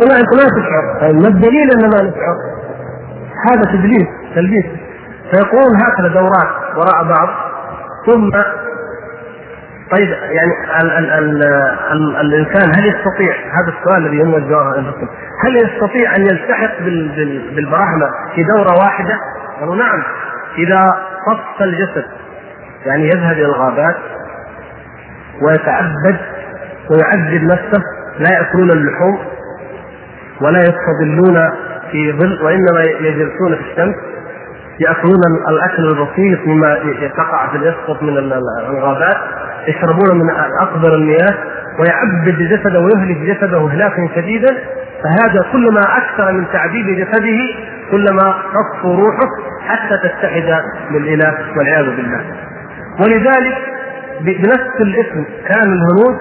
لا انت ما تشعر طيب. ما الدليل ان ما نشعر؟ هذا تدليس تلبيس فيقولون هكذا دورات وراء بعض. ثم طيب يعني ال ال ال ال الإنسان هل يستطيع هذا السؤال الذي هو الجواب هل يستطيع أن يلتحق بالبراهمة في دورة واحدة؟ قالوا نعم. إذا صف الجسد يعني يذهب إلى الغابات ويتعبد ويعذب نفسه لا يأكلون اللحوم ولا يستظلون في ظل وإنما يجلسون في الشمس يأكلون الأكل البسيط مما يقع في يسقط من الغابات يشربون من أقدر المياه ويعبد جسده ويهلك جسده اهلاكا شديدا فهذا كلما أكثر من تعذيب جسده كلما تصفو روحه حتى تتحد بالإله والعياذ بالله. ولذلك بنفس الاسم كان الهنود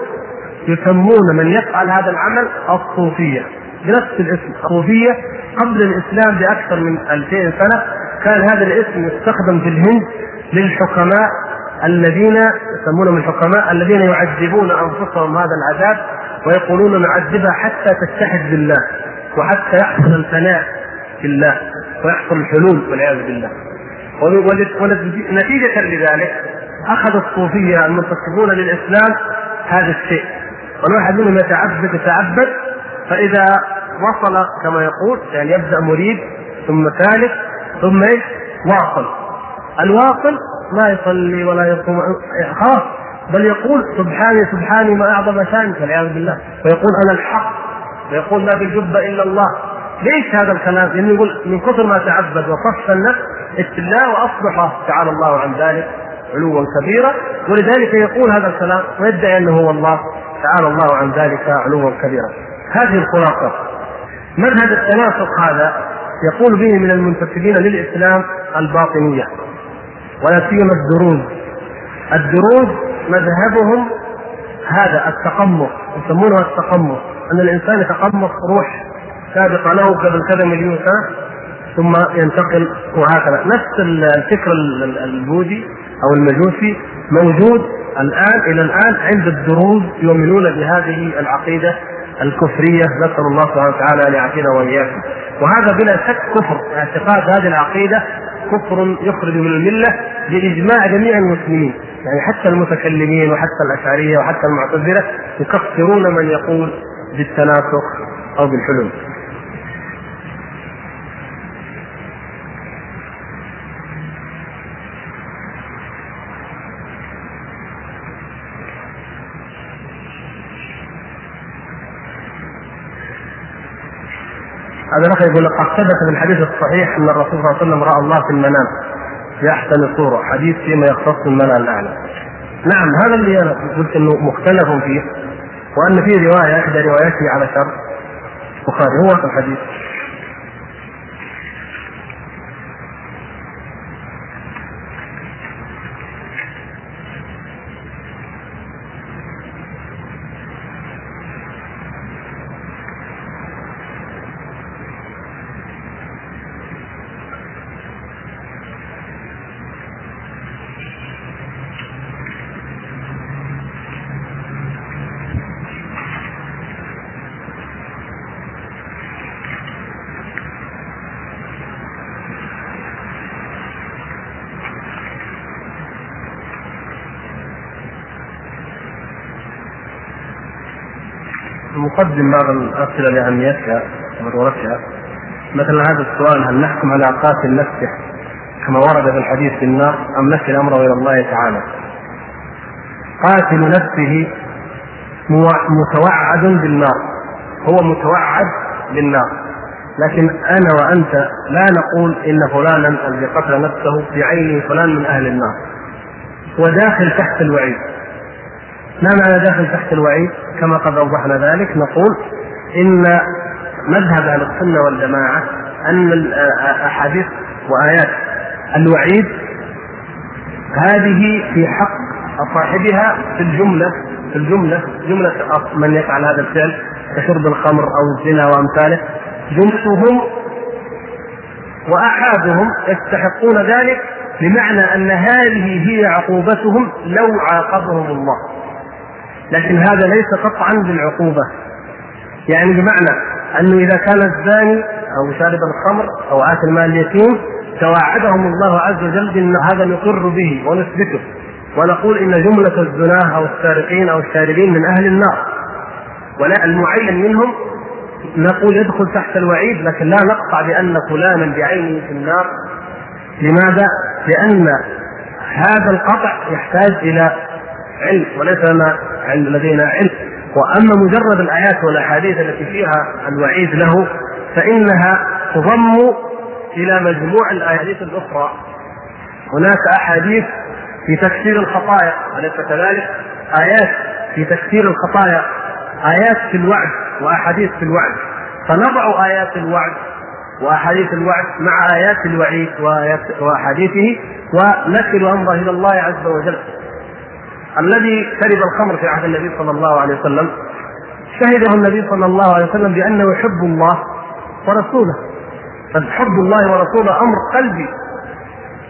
يسمون من يفعل هذا العمل الصوفية. بنفس الاسم. الصوفية قبل الإسلام بأكثر من 2000 سنة كان هذا الاسم يستخدم في الهند للحكماء الذين يسمونهم الحكماء الذين يعذبون أنفسهم هذا العذاب ويقولون نعذبها حتى تتحد بالله وحتى يحصل الفناء في الله ويحصل الحلول والعياذ بالله. ونتيجة لذلك أخذ الصوفية المنتسبون للإسلام هذا الشيء. والواحد منهم يتعبد يتعبد فإذا وصل كما يقول يعني يبدأ مريد ثم ثالث ثم إيش؟ واصل. الواصل ما يصلي ولا يصوم خلاص. بل يقول سبحاني سبحاني ما أعظم شأنك والعياذ بالله. ويقول أنا الحق. ويقول ما في الجبه إلا الله. ليش هذا الكلام؟ لأنه يقول من كثر ما تعبد وصف النفس اتباع واصبح تعالى الله عن ذلك علوا كبيرا. ولذلك يقول هذا الكلام ويدعي أنه هو الله تعالى الله عن ذلك علوا كبيرا. هذه الخلاصة. مذهب التناسق هذا يقول به من المنتسبين للإسلام الباطنية ولا سيما الدروز. الدروز مذهبهم هذا التقمص يسمونه التقمص أن الإنسان يتقمص روح سابقة له قبل كذا مليون سنة ثم ينتقل وهكذا. نفس الفكر البوذي أو المجوسي موجود الآن إلى الآن عند الدروز يؤمنون بهذه العقيدة الكفرية نسأل الله سبحانه وتعالى أن يعافينا وإياكم. وهذا بلا شك كفر. اعتقاد هذه العقيدة كفر يخرج من الملة باجماع جميع المسلمين. يعني حتى المتكلمين وحتى الأشعرية وحتى المعتزلة يكفرون من يقول بالتناسخ أو بالحلول هذا الاخ يقول قد ثبت في الحديث الصحيح أن الرسول صلى الله عليه وسلم رأى الله في المنام. في أحسن صورة. حديث فيما يختص الملا الأعلى. نعم هذا اللي أنا قلت إنه مختلف فيه وأن في رواية إحدى رواياته على شر. البخاري هو في الحديث. نقدم بعض الأسئلة لاهميتها وضرورتها مثلا هذا السؤال هل نحكم على قاتل نفسه كما ورد في الحديث في النار أم نكل امره إلى الله تعالى؟ قاتل نفسه متوعد بالنار هو متوعد بالنار. لكن أنا وأنت لا نقول إن فلانا الذي قتل نفسه بعينه فلان من أهل النار. هو داخل تحت الوعيد. ما معنى داخل تحت الوعيد؟ كما قد أوضحنا ذلك نقول إن مذهب أهل السنة والجماعة أن الاحاديث وآيات الوعيد هذه في حق صاحبها في الجملة في الجملة جملة من يفعل هذا الفعل كشرب الخمر أو الزنا وأمثاله. جملتهم وأحادهم يستحقون ذلك بمعنى أن هذه هي عقوبتهم لو عاقبهم الله. لكن هذا ليس قطعا بالعقوبة. يعني بمعنى أنه إذا كان الزاني أو شارب الخمر أو اكل مال اليتيم توعدهم الله عز وجل بأن هذا نقر به ونثبته. ونقول إن جملة الزناه أو السارقين أو الشاربين من أهل النار. ولا المعين منهم نقول يدخل تحت الوعيد لكن لا نقطع بأن فلانا بعينه في النار. لماذا؟ لأن هذا القطع يحتاج إلى علم وليس لنا لدينا علم وأما مجرد الآيات والأحاديث التي فيها الوعيد له فإنها تضم إلى مجموع الأحاديث الأخرى. هناك أحاديث في تكفير الخطايا أليس كذلك؟ آيات في تكفير الخطايا آيات في الوعد وأحاديث في الوعد. فنضع آيات الوعد وأحاديث الوعد مع آيات الوعيد وأحاديثه ونكل أمره إلى الله عز وجل. الذي شرب الخمر في عهد النبي صلى الله عليه وسلم شهده النبي صلى الله عليه وسلم بأنه يحب الله ورسوله. فحب الله ورسوله أمر قلبي.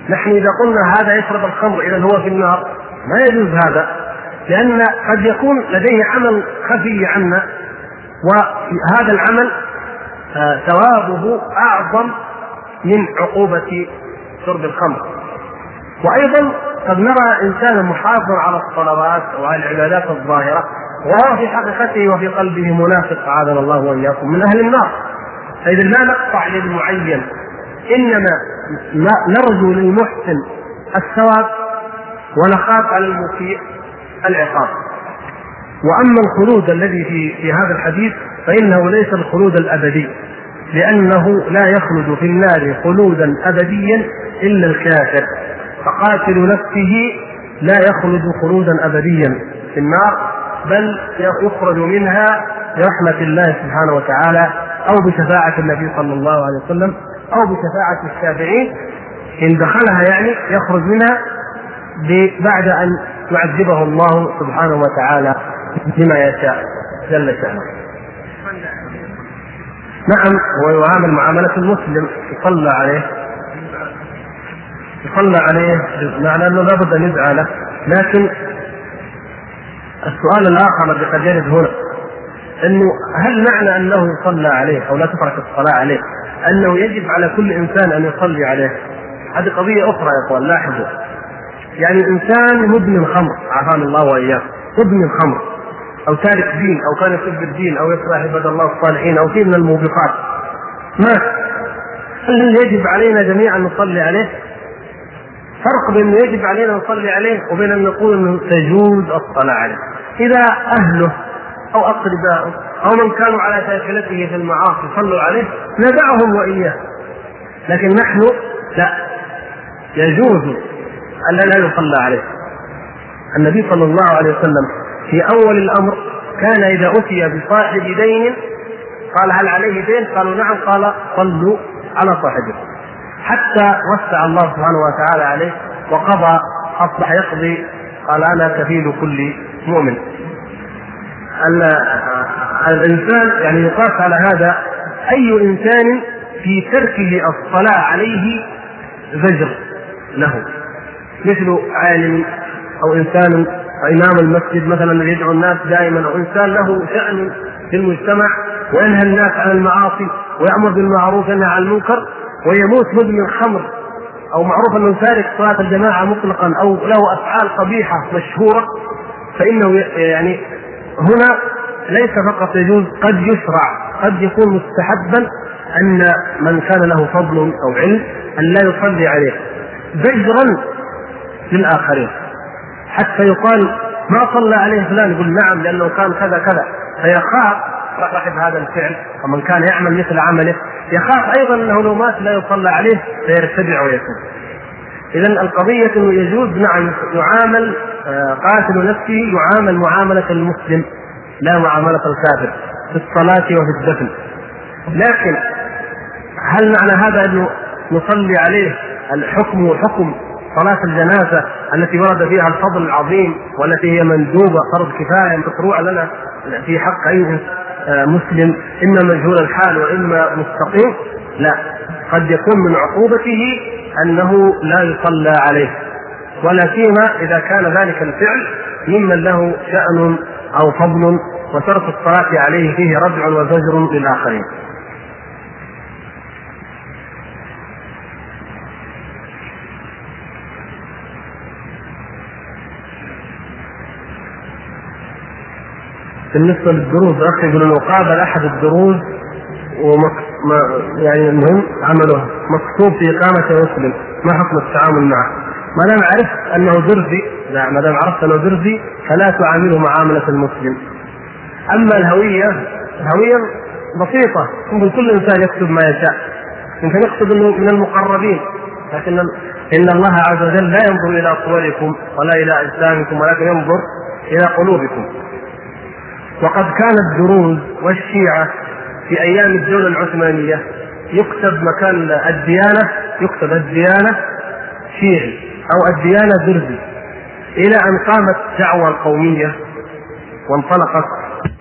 نحن إذا قلنا هذا يشرب الخمر إذا هو في النار ما يجوز هذا لأن قد يكون لديه عمل خفي عنا وهذا العمل آه، ثوابه أعظم من عقوبة شرب الخمر. وأيضا قد نرى انسانا محافظا على الصلوات وعلى العبادات الظاهرة وهو في حقيقته وفي قلبه منافق أعاذنا الله وإياكم من أهل النار. فإذا لا نقطع للمعين إنما نرجو للمحسن الثواب ونخاف على المسيء العقاب. وأما الخلود الذي في في هذا الحديث فإنه ليس الخلود الأبدي لأنه لا يخلد في النار خلودا أبديا إلا الكافر. فقاتل نفسه لا يخلد خلودا ابديا في النار بل يخرج منها برحمة الله سبحانه وتعالى أو بشفاعة النبي صلى الله عليه وسلم أو بشفاعة الشافعين إن دخلها يعني يخرج منها بعد أن يعذبه الله سبحانه وتعالى بما يشاء جل شأنه. نعم هو يعامل معاملة المسلم يصلى عليه يصلى عليه معنى إنه لابد أن يدعى له. لكن السؤال الآخر الذي قد يرد هنا إنه هل معنى أنه يصلى عليه أو لا تترك الصلاة عليه؟ أنه يجب على كل إنسان أن يصلي عليه. هذه قضية أخرى يا إخوان لاحظوا. يعني إنسان مدمن خمر عافانا الله واياه مدمن خمر أو تارك دين أو كان يسب الدين أو يكره عباد الله الصالحين أو شيء من الموبقات. مات هل يجب علينا جميعا نصلي عليه؟ فرق بين يجب علينا نصلي عليه وبين أن نقول أنه تجوز الصلاة عليه. إذا أهله أو اقربائه أو من كانوا على شاكلته في المعاصي صلوا عليه ندعهم وإياه. لكن نحن لا يجوز أن لا يصلى عليه. النبي صلى الله عليه وسلم في أول الأمر كان إذا أتي بصاحب دين قال هل عليه دين؟ قالوا نعم قال صلوا على صاحبكم. حتى وسع الله سبحانه وتعالى عليه وقضى أصبح يقضي. قال أنا كفيل كل مؤمن. الإنسان يعني يقاس على هذا أي إنسان في تركه الصلاة عليه زجر له. مثل عالم أو إنسان إمام المسجد مثلا يدعو الناس دائما أو إنسان له شأن في المجتمع وينهى الناس عن المعاصي ويأمر بالمعروف وينهى عن المنكر. ويموت مدمن خمر أو معروف أنه تارك صلاة الجماعة مطلقا أو له أفعال قبيحة مشهورة فإنه يعني هنا ليس فقط يجوز قد يشرع قد يكون مستحبا أن من كان له فضل أو علم أن لا يصلي عليه زجرا للآخرين. حتى يقال ما صلى عليه فلان يقول نعم لأنه كان كذا كذا. فيخاف صاحب هذا الفعل ومن كان يعمل مثل عمله يخاف أيضا أنه لو مات لا يصلى عليه فيرتدع ويتوب. اذا القضية إنه يجوز نعم يعامل آه، قاتل نفسه يعامل معاملة المسلم لا معاملة الكافر في الصلاة وفي الدفن. لكن هل معنى هذا انه نصلي عليه الحكم حكم صلاة الجنازة التي ورد فيها الفضل العظيم والتي هي مندوبة فرض كفاية مشروع لنا في حق أي مسلم إما مجهول الحال وإما مستقيم لا. قد يكون من عقوبته أنه لا يصلى عليه. ولا سيما إذا كان ذلك الفعل ممن له شأن أو فضل وترك الصلاة عليه فيه ردع وزجر للآخرين بالنسبة للدروز أخي يقول لو قابل أحد الدروز ومك... ما يعني المهم عمله. مكتوب في إقامة مسلم. ما حكم التعامل معه؟ ما دام عرفت أنه درزي لا ما دام عرفت أنه درزي فلا تعامله معاملة المسلم. أما الهوية الهوية بسيطة. ممكن كل إنسان يكتب ما يشاء. يمكن يكتب انه من المقربين. لكن إن الله عز وجل لا ينظر إلى صوركم ولا إلى أجسامكم ولكن ينظر إلى قلوبكم. وقد كان الدروز والشيعة في أيام الدولة العثمانية يكتب مكان الديانة يكتب الديانة شيعي أو الديانة درزي إلى أن قامت دعوة القومية وانطلقت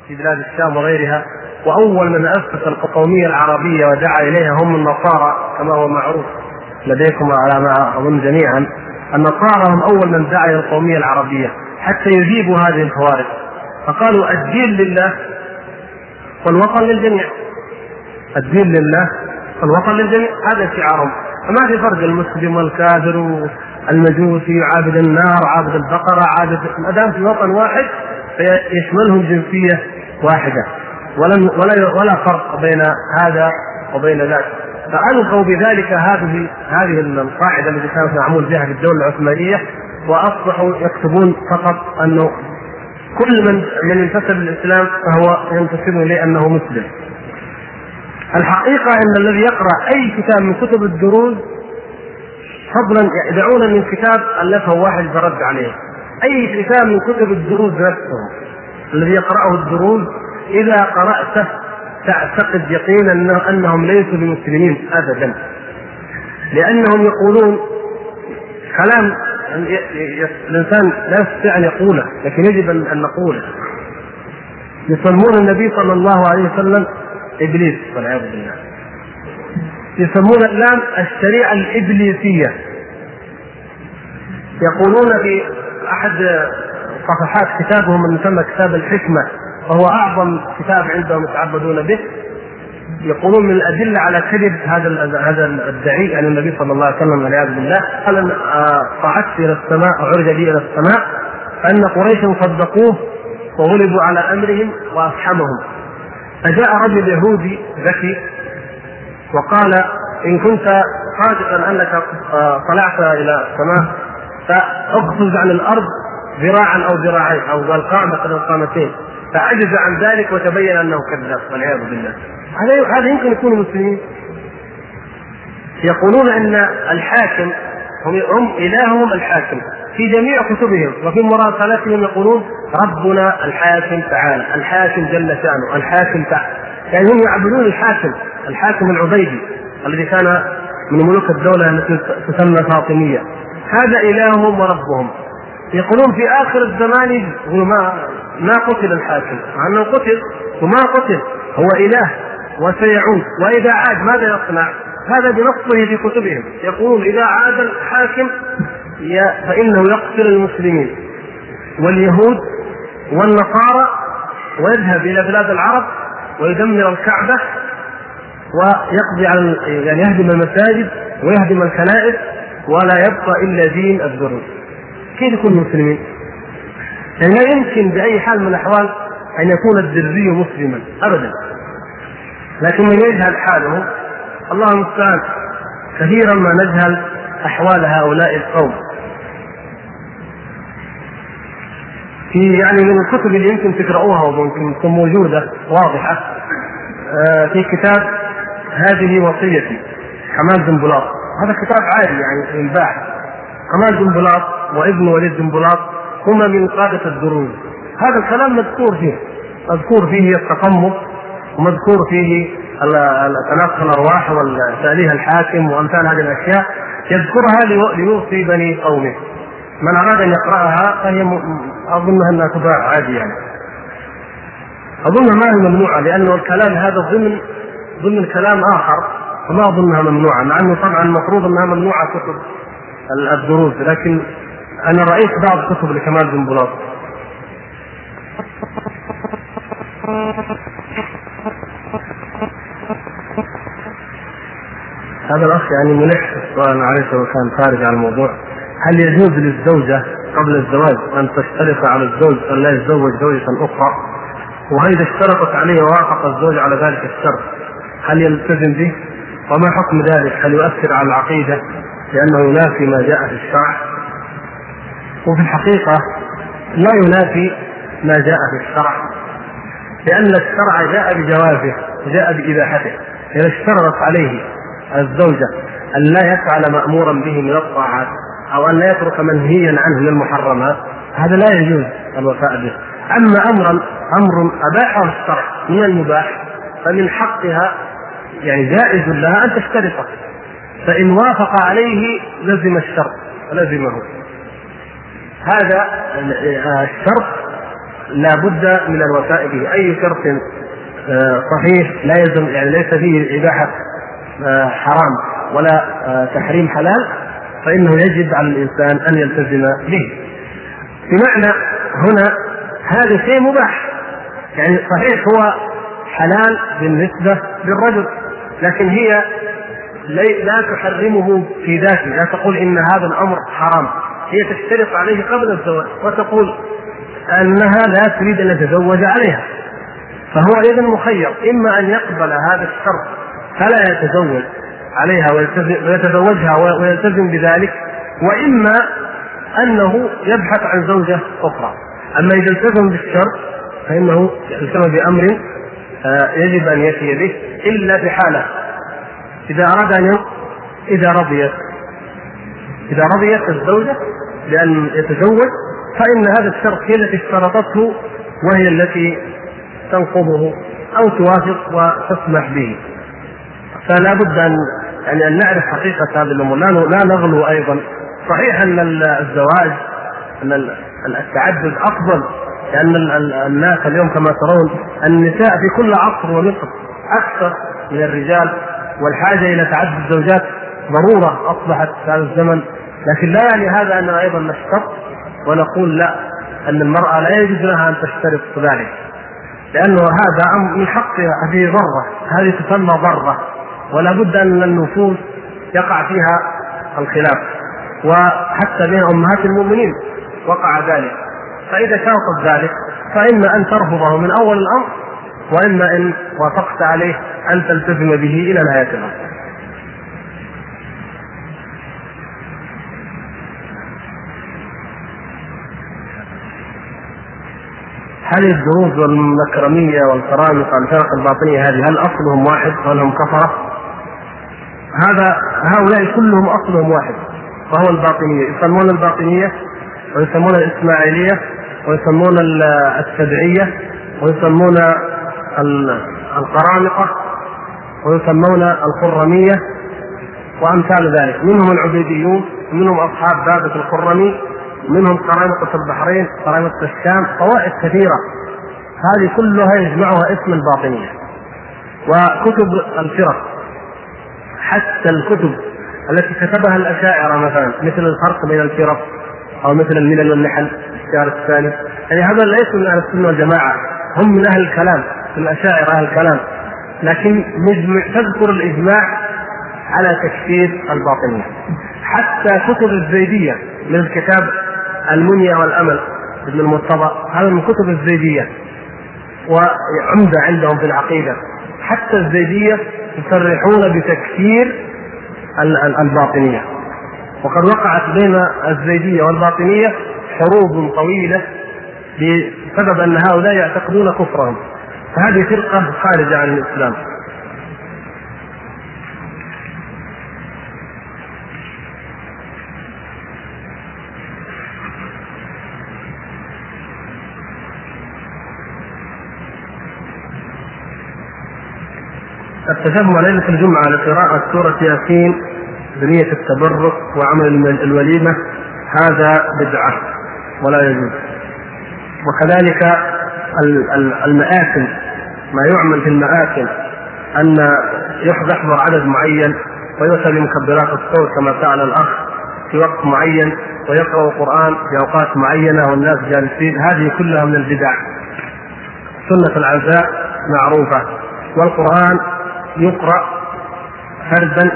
في بلاد الشام وغيرها وأول من أسس القومية العربية ودعا إليها هم النصارى كما هو معروف لديكم على ما أظن جميعا. النصارى هم أول من دعا إلى القومية العربية حتى يجيبوا هذه الفوارق. فقالوا الدين لله والوطن للجميع. الدين لله والوطن للجميع. هذا شعارهم فما في فرق المسلم والكافر والمجوسي عابد النار عابد البقرة عابد ما دام في وطن واحد فيشملهم جنسية واحدة. ولم ولا ولا فرق بين هذا وبين ذاك. فألغوا بذلك هذه هذه القاعدة التي كانت معمول بها في الدولة العثمانية وأصبحوا يكتبون فقط أنه كل من من انتسب للإسلام فهو ينتسب لأنه مسلم. الحقيقة أن الذي يقرأ أي كتاب من كتب الدروز فضلا يدعون من كتاب ألفه واحد فرد عليه. أي كتاب من كتب الدروز نفسه الذي يقرأه الدروز إذا قرأته تعتقد يقينا أنه أنهم ليسوا بمسلمين ابدا. لأنهم يقولون كلام الإنسان لا يستطيع أن يقوله لكن يجب ان نقوله. يسمون النبي صلى الله عليه وسلم إبليس والعياذ بالله. يسمون الان الشريعة الإبليسية. يقولون في أحد صفحات كتابهم المسمى كتاب الحكمة وهو أعظم كتاب عندهم يتعبدون به. يقولون من الأدلة على كذب هذا هذا الدعي يعني النبي صلى الله عليه وسلم والعياذ بالله قال صعدت إلى السماء وعرج بي إلى السماء فإن قريشا صدقوه وغلبوا على أمرهم وافحمهم فجاء رجل يهودي ذكي وقال إن كنت صادقا أنك طلعت إلى السماء فاقفز عن الأرض ذراعا أو ذراعين أو قال قامه أو قامتين فعجز عن ذلك وتبين أنه كذاب والعياذ بالله. هذا هذا يمكن يكونوا مسلمين. يقولون أن الحاكم هم, هم إلههم الحاكم. في جميع كتبهم وفي مراسلاتهم يقولون ربنا الحاكم تعالى الحاكم جل شأنه الحاكم تعالى يعني هم يعبدون الحاكم الحاكم العبيدي الذي كان من ملوك الدولة التي تسمى فاطمية. هذا إلههم وربهم. يقولون في آخر الزمان يقولوا ما ما قتل الحاكم مع أنه قتل وما قتل هو إله وسيعود وإذا عاد ماذا يصنع؟ هذا بنصه في كتبهم يقولون إذا عاد الحاكم فإنه يقتل المسلمين واليهود والنصارى ويذهب إلى بلاد العرب ويدمر الكعبة ويقضي على يعني يهدم المساجد ويهدم الكنائس ولا يبقى إلا دين الدروز. كيف يكون مسلمين؟ يعني لا يمكن بأي حال من الأحوال أن يكون الدرزي مسلما ابدا. لكن من يجهل حاله الله المستعان. كثيرا ما نجهل أحوال هؤلاء القوم. في يعني من الكتب اللي يمكن تقرأوها وممكن تكون موجودة واضحة آه، في كتاب هذه وصيتي كمال دنبلاط هذا كتاب عادي يعني ينباع كمال دنبلاط وابن وليد دنبلاط هما من قادة الدروز هذا الكلام مذكور فيه. مذكور فيه التقمص ومذكور فيه تناقض الأرواح والتاليه الحاكم وأمثال هذه الأشياء. يذكرها ليوصي بني قومه. من أراد أن يقرأها فهي أظنها أنها تباع عادي يعني أظنها ما هي ممنوعة لأنه الكلام هذا ضمن ضمن كلام آخر فما أظنها ممنوعة مع أنه طبعا المفروض أنها ممنوعة كتب الدروس لكن أنا رأيت بعض كتب لكمال بن بلاط هذا الأخ يعني ملح السؤال معلش هو كان خارج عن الموضوع هل يجوز للزوجة قبل الزواج أن تشترط على الزوج أن لا يتزوج زوجة أخرى واذا اشترطت عليه ووافق الزوج على ذلك الشرط هل يلتزم به؟ وما حكم ذلك؟ هل يؤثر على العقيدة لأنه ينافي ما جاء في الشرع؟ وفي الحقيقة لا ينافي ما جاء في الشرع لأن الشرع جاء بجوازه وجاء بإباحته إذا اشترطت عليه الزوجة أن لا يفعل مأمورا به من الطاعات أو أن لا يترك منهيا عنه من المحرمات هذا لا يجوز الوفاء به. أما أمرا أمر أباحه الشرع من المباح فمن حقها يعني جائز لها أن تشترطه فإن وافق عليه لزم الشرط ولزمه. هذا الشرط لا بد من الوفاء به. أي شرط آه، صحيح لا يلزم يعني ليس فيه إباحة آه، حرام ولا آه، تحريم حلال فإنه يجب على الإنسان أن يلتزم به. بمعنى هنا هذا شيء مباح. يعني صحيح هو حلال بالنسبة للرجل لكن هي لا تحرمه في ذاته. لا تقول إن هذا الأمر حرام. هي تشترط عليه قبل الزواج وتقول أنها لا تريد أن يتزوج عليها. فهو إذا مخير إما أن يقبل هذا الشرط فلا يتزوج عليها ويتزوجها ويلتزم بذلك وإما أنه يبحث عن زوجة أخرى. أما إذا التزم بالشرط فإنه التزم بأمر آه، يجب أن يأتي به إلا في حاله إذا أراد أن إذا رضيت إذا رضيت الزوجة بأن يتزوج فإن هذا الشرط هي التي اشترطته وهي التي تنقضه أو توافق وتسمح به. فلا بد ان يعني أن نعرف حقيقة هذه الأمور لا لا نغلو أيضا. صحيح أن الزواج أن التعدد أفضل لأن الناس اليوم كما ترون النساء في كل عصر ومصر أكثر من الرجال والحاجة إلى تعدد الزوجات ضرورة أصبحت في هذا الزمن. لكن لا يعني هذا أننا أيضا نشترط ونقول لا أن المرأة لا يجوز لها أن تشترط ذلك. لأنه هذا من حقها هذه ضره هذه تسمى ضره ولا بد أن النفوس يقع فيها الخلاف وحتى بين أمهات المؤمنين وقع ذلك. فإذا شرطت ذلك فإما أن ترفضه من أول الأمر وإما إن وافقت عليه أن تلتزم به إلى نهاية الأمر. هل الدروز والمكرمية والكرامة والفرق الباطنية هذه هل أصلهم واحد وهل هم كفرة؟ هذا هؤلاء كلهم أصلهم واحد وهو الباطنية يسمون الباطنية ويسمون الإسماعيلية ويسمون السبعية ويسمون القرامطة ويسمون الخرمية وأمثال ذلك منهم العبيديون ومنهم أصحاب بابة الخرمي منهم قرامطة البحرين قرامطة الشام طوائف كثيرة. هذه كلها يجمعها اسم الباطنية. وكتب الفرق. حتى الكتب التي كتبها الأشاعرة مثلا مثل الفرق بين الفرق أو مثل الملل والنحل الشهر الثاني. يعني هذا ليس من أهل السنة والجماعة. هم من أهل الكلام الاشاعره أهل الكلام. لكن تذكر الإجماع على تكفير الباطنية. حتى كتب الزيدية من كتاب المنيا والأمل ابن المرتضى هذا من كتب الزيدية وعمدة عندهم في العقيدة. حتى الزيدية يصرحون بتكفير الباطنية. وقد وقعت بين الزيدية والباطنية حروب طويلة بسبب أن هؤلاء يعتقدون كفرهم. فهذه فرقة خارجة عن الإسلام. التشبه ليلة الجمعة لقراءة سورة ياسين بنية التبرك وعمل الوليمة. هذا بدعة ولا يجوز. وكذلك المآكل ما يعمل في المآكل أن يحضر عدد معين ويؤتى بمكبرات الصوت كما فعل الأخ في وقت معين ويقرأ القرآن في أوقات معينة والناس جالسين. هذه كلها من البدع. وسنة العزاء معروفة. والقرآن يقرأ فردا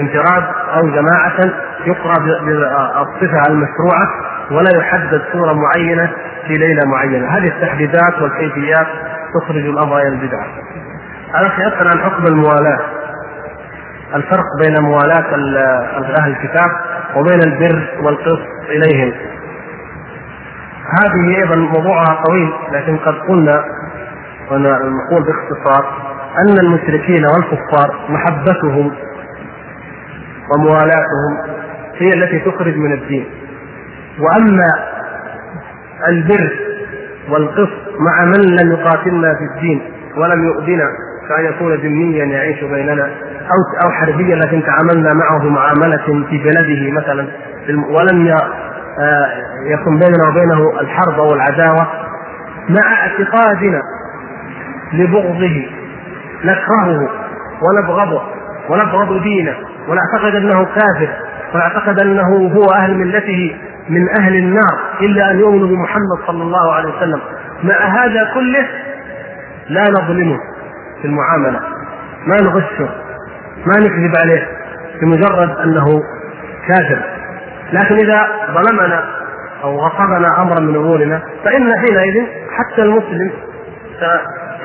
انفراد أو جماعة يقرأ بالصفة المشروعة ولا يحدد صورة معينة في ليلة معينة. هذه التحديدات والكيفيات تخرج الأمر إلى البدعة الأخ يسأل عن حكم الموالاة. الفرق بين موالاة أهل الكتاب وبين البر والقسط إليهم. هذه أيضا موضوعها طويل لكن قد قلنا ونقول باختصار أن المشركين والكفار محبتهم وموالاتهم هي التي تخرج من الدين. وأما البر والقسط مع من لم يقاتلنا في الدين ولم يؤذنا كأن يكون ذميا يعيش بيننا أو أو حربيا لكن تعاملنا معه معاملة في بلده مثلا. ولم آه، يكن بيننا وبينه الحرب أو العداوة مع اعتقادنا لبغضه نكرهه ونبغضه ونبغض دينه ونعتقد أنه كافر ونعتقد أنه هو أهل ملته من أهل النار إلا أن يؤمنوا بمحمد صلى الله عليه وسلم. مع هذا كله لا نظلمه في المعاملة ما نغشه ما نكذب عليه بمجرد أنه كافر. لكن إذا ظلمنا أو غصبنا أمرا من أمورنا فإن حينئذ حتى المسلم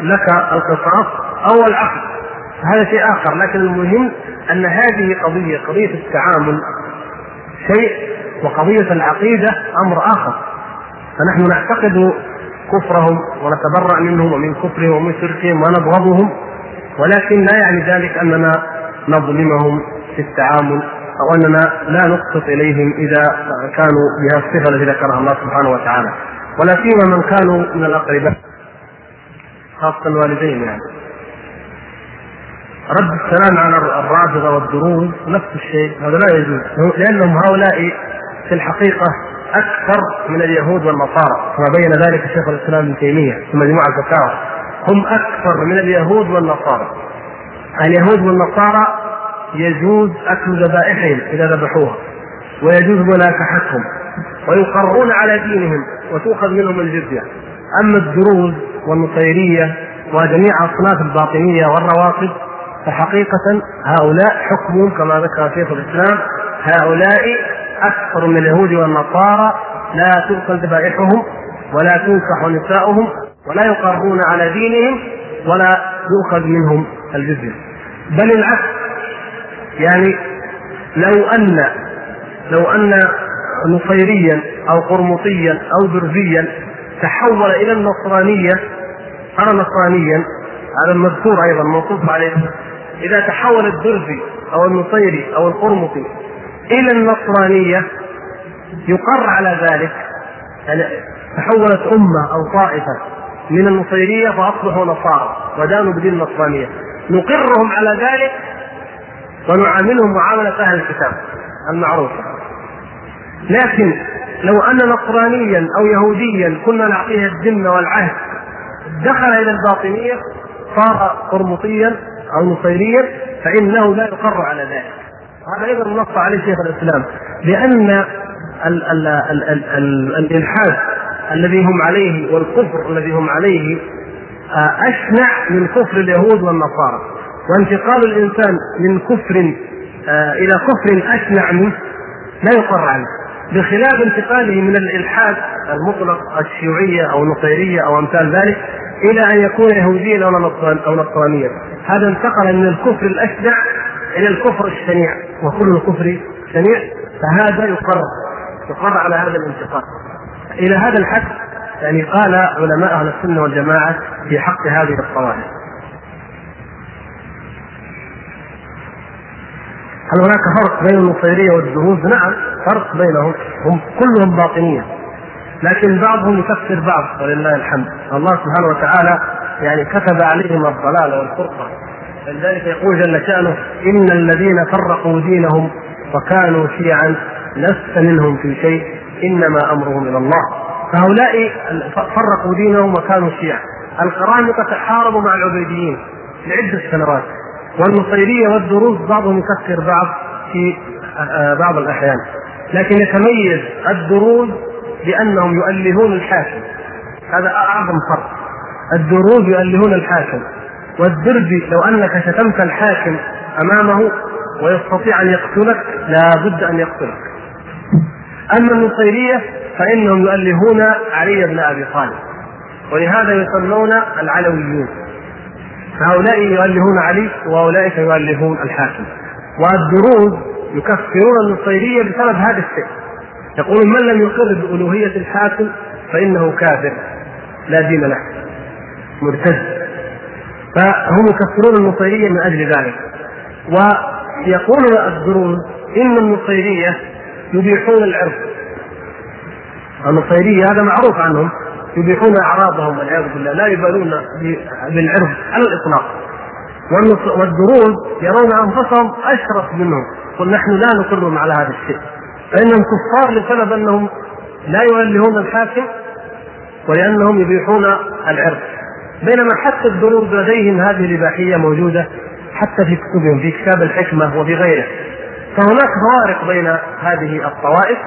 لك القصاص أو العقل هذا شيء آخر لكن المهم أن هذه قضية قضية التعامل شيء وقضية العقيدة أمر آخر. فنحن نعتقد كفرهم ونتبرأ منهم ومن كفرهم ومن شركهم ونبغضهم ولكن لا يعني ذلك أننا نظلمهم في التعامل أو أننا لا نقسط إليهم إذا كانوا بها الصفة التي ذكرها الله سبحانه وتعالى. ولا سيما من كانوا من الأقرباء خاصة الوالدين يعني. رد السلام على الرافضة والدروز نفس الشيء هذا لا يجوز. لأنهم هؤلاء في الحقيقة أكثر من اليهود والنصارى كما بين ذلك شيخ الإسلام ابن تيمية في مجموعة الفتاوى هم أكثر من اليهود والنصارى. اليهود والنصارى يجوز أكل ذبائحهم إذا ذبحوها ويجوز مناكحتهم ويقرون على دينهم وتؤخذ منهم الجزية. أما الدروز والنصيرية وجميع اصناف الباطنية والروافض فحقيقة هؤلاء حكمهم كما ذكر شيخ الإسلام هؤلاء أكثر من اليهود والنصارى لا تؤكل ذبائحهم ولا تنكح نساؤهم ولا يقرون على دينهم ولا يؤخذ منهم الجزية. بل العكس يعني لو أن لو أن نصيريا أو قرمطيا أو درزيا تحول إلى النصرانية صار نصرانيا هذا المذكور أيضا موصوف عليه. إذا تحول الدرزي أو النصيري أو القرمطي إلى النصرانية يقر على ذلك. يعني تحولت أمة أو طائفة من النصيرية فأصبحوا نصارى ودانوا بدين النصرانية. نقرهم على ذلك ونعاملهم معاملة أهل الكتاب المعروفة لكن لو أن نصرانيا أو يهوديا كنا نعطيه الذمة والعهد دخل إلى الباطنية صار قرمطيا أو نصيريا فإنه لا يقر على ذلك. هذا أيضا نص عليه شيخ الإسلام لأن ال ال ال ال ال الإلحاد الذي هم عليه والكفر الذي هم عليه آه، أشنع من كفر اليهود والنصارى. وانتقال الإنسان من كفر آه، إلى كفر أشنع منه لا يقر عليه. بخلاف انتقاله من الإلحاد المطلق الشيوعية أو النصيريه أو أمثال ذلك إلى أن يكون يهوديا أو نصرانيا هذا انتقل من الكفر الاشنع إلى الكفر الشنيع. وكل الكفر شنيع فهذا يقر يقر على هذا الانتقال. إلى هذا الحد يعني قال علماء أهل السنة والجماعة في حق هذه الطوائف هل هناك فرق بين النصيريه والدروز؟ نعم فرق بينهم. هم كلهم باطنية. لكن بعضهم يكفر بعض ولله الحمد. الله سبحانه وتعالى يعني كتب عليهم الضلال والفرقة. لذلك يقول جل شأنه إن الذين فرقوا دينهم وكانوا شيعا لست منهم في شيء إنما أمرهم إلى الله. فهؤلاء فرقوا دينهم وكانوا شيعا. القرامطه تحاربوا مع العبيديين لعدة سنوات والنصيريه والدروز بعضهم يكفر بعض في آه، بعض الأحيان. لكن يتميز الدروز بأنهم يؤلهون الحاكم. هذا أعظم فرق. الدروز يؤلهون الحاكم. والدربي لو أنك شتمت الحاكم أمامه ويستطيع أن يقتلك لابد أن يقتلك. أما النصيرية فإنهم يؤلهون علي بن أبي طالب. ولهذا يسمون العلويون. فهؤلاء يؤلهون علي واولئك يؤلهون الحاكم. والدروز يكفرون النصيرية بسبب هذا الشيء. يقولون من لم يقر بألوهية الحاكم فإنه كافر. لا دين له. مرتد. فهم يكفرون النصيرية من أجل ذلك. ويقول الدروز إن النصيرية يبيحون العرض. النصيرية هذا معروف عنهم. يبيحون أعراضهم والعياذ بالله. لا يبالون بالعرض على الإطلاق. والدروز يرون أنفسهم أشرف منهم. قل نحن لا نقر على هذا الشيء. فإنهم كفار لسبب أنهم لا يؤلهون الحاكم ولأنهم يبيحون العرض. بينما حتى الدروز لديهم هذه الإباحية موجودة حتى في كتبهم في كتاب الحكمة وفي غيره فهناك فوارق بين هذه الطوائف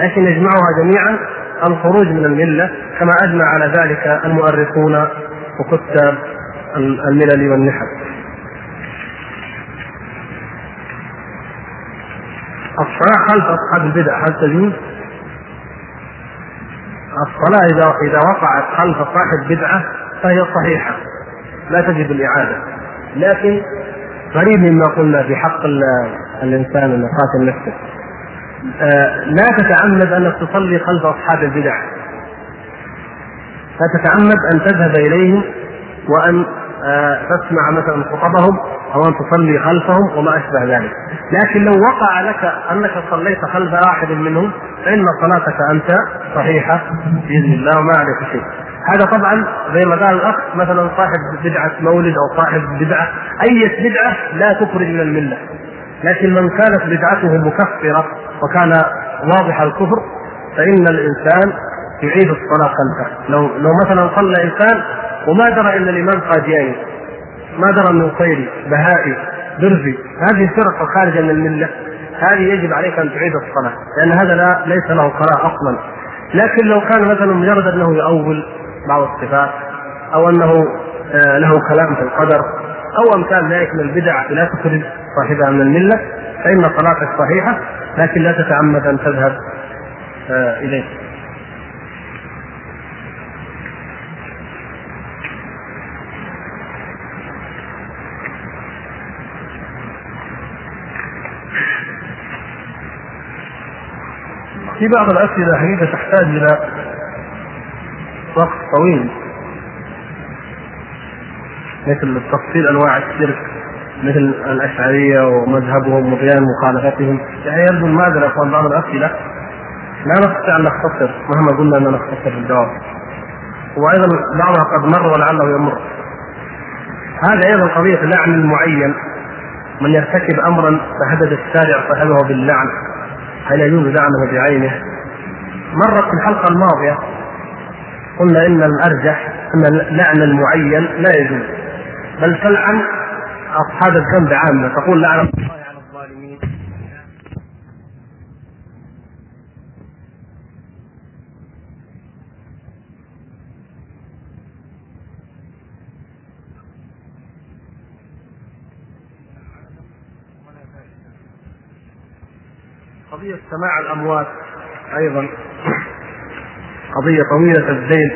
لكن يجمعها جميعا الخروج من الملة كما أجمع على ذلك المؤرخون وكتاب الملل والنحل الصلاة خلف أصحاب البدع هل تجوز؟ الصلاة إذا إذا وقعت خلف صاحب بدعة فهي صحيحة. لا تجب الإعادة. لكن قريب مما قلنا في حق الإنسان أن يقاتل نفسه. آه، لا تتعمد أنك تصلي خلف أصحاب البدع. لا تتعمد أن تذهب إليهم وأن آه، تسمع مثلا خطبهم أو أن تصلي خلفهم وما أشبه ذلك. لكن لو وقع لك أنك صليت خلف واحد منهم فإن صلاتك أنت صحيحة بإذن الله وما عليك شيء. هذا طبعا زي ما قال الأخ مثلا صاحب بدعة مولد أو صاحب بدعة أي بدعة لا تخرج من الملة. لكن من كانت بدعته مكفرة وكان واضح الكفر فإن الإنسان يعيد الصلاة خلفه. لو لو مثلا صلى إنسان وما درى ان الإمام قادياني ما درى انه خيري بهائي برزي هذه فرق خارجة من الملة. هذه يجب عليك أن تعيد الصلاة لأن هذا لا ليس له قراءه أصلا. لكن لو كان مثلا مجرد أنه يؤول بعض الصفات أو أنه آه، له كلام في القدر أو أمثال ذلك من البدع لا تخرج صاحبها من الملة فإن صلاتك صحيحة لكن لا تتعمد أن تذهب آه، إليه. في بعض الأسئلة حقيقة تحتاج إلى وقت طويل. مثل تفصيل أنواع الشرك مثل الأشعرية ومذهبهم وبيان مخالفتهم. يعني يبدو المعذرة أخوان بعض الأسئلة. لا نستطيع أن نختصر مهما قلنا أن نختصر الجواب. وأيضا بعضها قد مر ولعله يمر. هذا أيضا قضية لعن معين. من يرتكب أمرا فهدد الشارع صاحبه باللعن. هل يجوز لعنه بعينه؟ مرت في الحلقة الماضية. قلنا إن الارجح أن لعن المعين لا يجوز. بل تلعن أصحاب الذنب عامة. تقول لعن الله على الظالمين. قضية سماع الأموات أيضا. قضية طويلة الذيل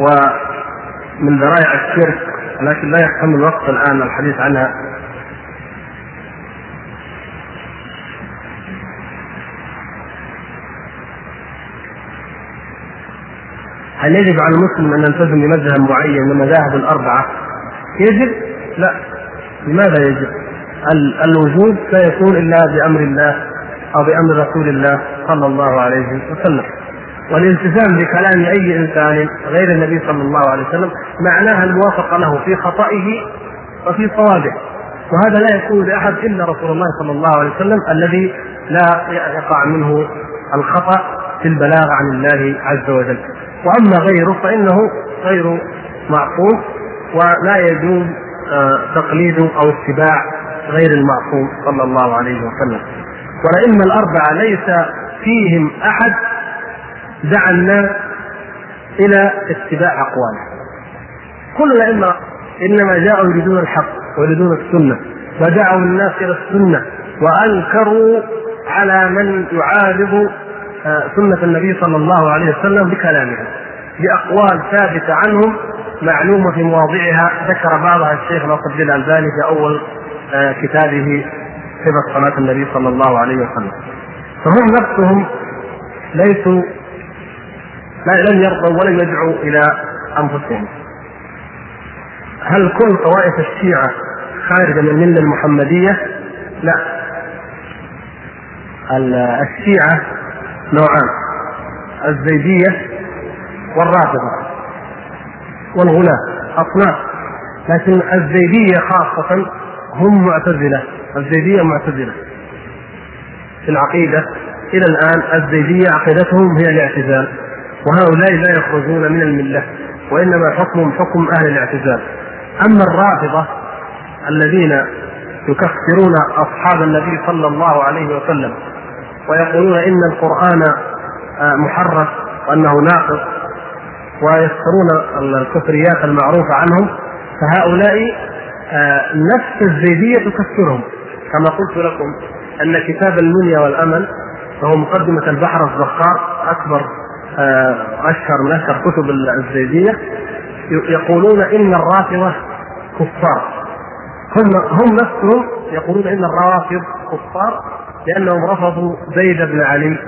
ومن ذرائع الشرك لكن لا يحتمل الوقت الآن الحديث عنها هل يجب على المسلم أن يلتزم بمذهب معين من المذاهب الأربعة؟ يجب؟ لا لماذا يجب؟ الوجود لا يكون إلا بأمر الله أو بأمر رسول الله صلى الله عليه وسلم والالتزام بكلام أي إنسان غير النبي صلى الله عليه وسلم معناها الموافقة له في خطئه وفي صوابه. وهذا لا يكون لأحد إلا رسول الله صلى الله عليه وسلم الذي لا يقع منه الخطأ في البلاغ عن الله عز وجل. وأما غيره فإنه غير معصوم ولا يجوز آه، تقليد أو اتباع غير المعصوم صلى الله عليه وسلم. والأئمة الأربعة ليس فيهم أحد دعا الناس إلى اتباع أقواله كل الأئمة إنما جاءوا يريدون الحق ويريدون السنة ودعوا الناس إلى السنة وأنكروا على من يعارض آه، سنة النبي صلى الله عليه وسلم بكلامهم بأقوال ثابتة عنهم معلومة في مواضعها. ذكر بعضها الشيخ ناصر الدين الألباني في أول آه، كتابه صفة صلاة النبي صلى الله عليه وسلم. فهم نفسهم ليسوا لم يرضوا ولم يدعوا إلى أنفسهم. هل كل طوائف الشيعة خارجه من الملة المحمدية؟ لا. الشيعة نوعان الزيدية والرافضة والغلاة أصناف. لكن الزيدية خاصة هم معتزلة الزيدية معتزلة. في العقيدة إلى الآن الزيدية عقيدتهم هي الاعتزال. وهؤلاء لا يخرجون من الملة وإنما حكمهم حكم أهل الاعتزال. أما الرافضة الذين يكفرون أصحاب النبي صلى الله عليه وسلم ويقولون إن القرآن آه، محرف وأنه ناقص ويذكرون الكفريات المعروفة عنهم فهؤلاء آه، نفس الزيدية تكفرهم. كما قلت لكم أن كتاب المنيا والأمل وهو مقدمة البحر الزخار أكبر أشهر من اشهر كتب الزيدية يقولون إن الرافضة كفار. هم هم نفسهم يقولون إن الروافض كفار لأنهم رفضوا زيد بن علي.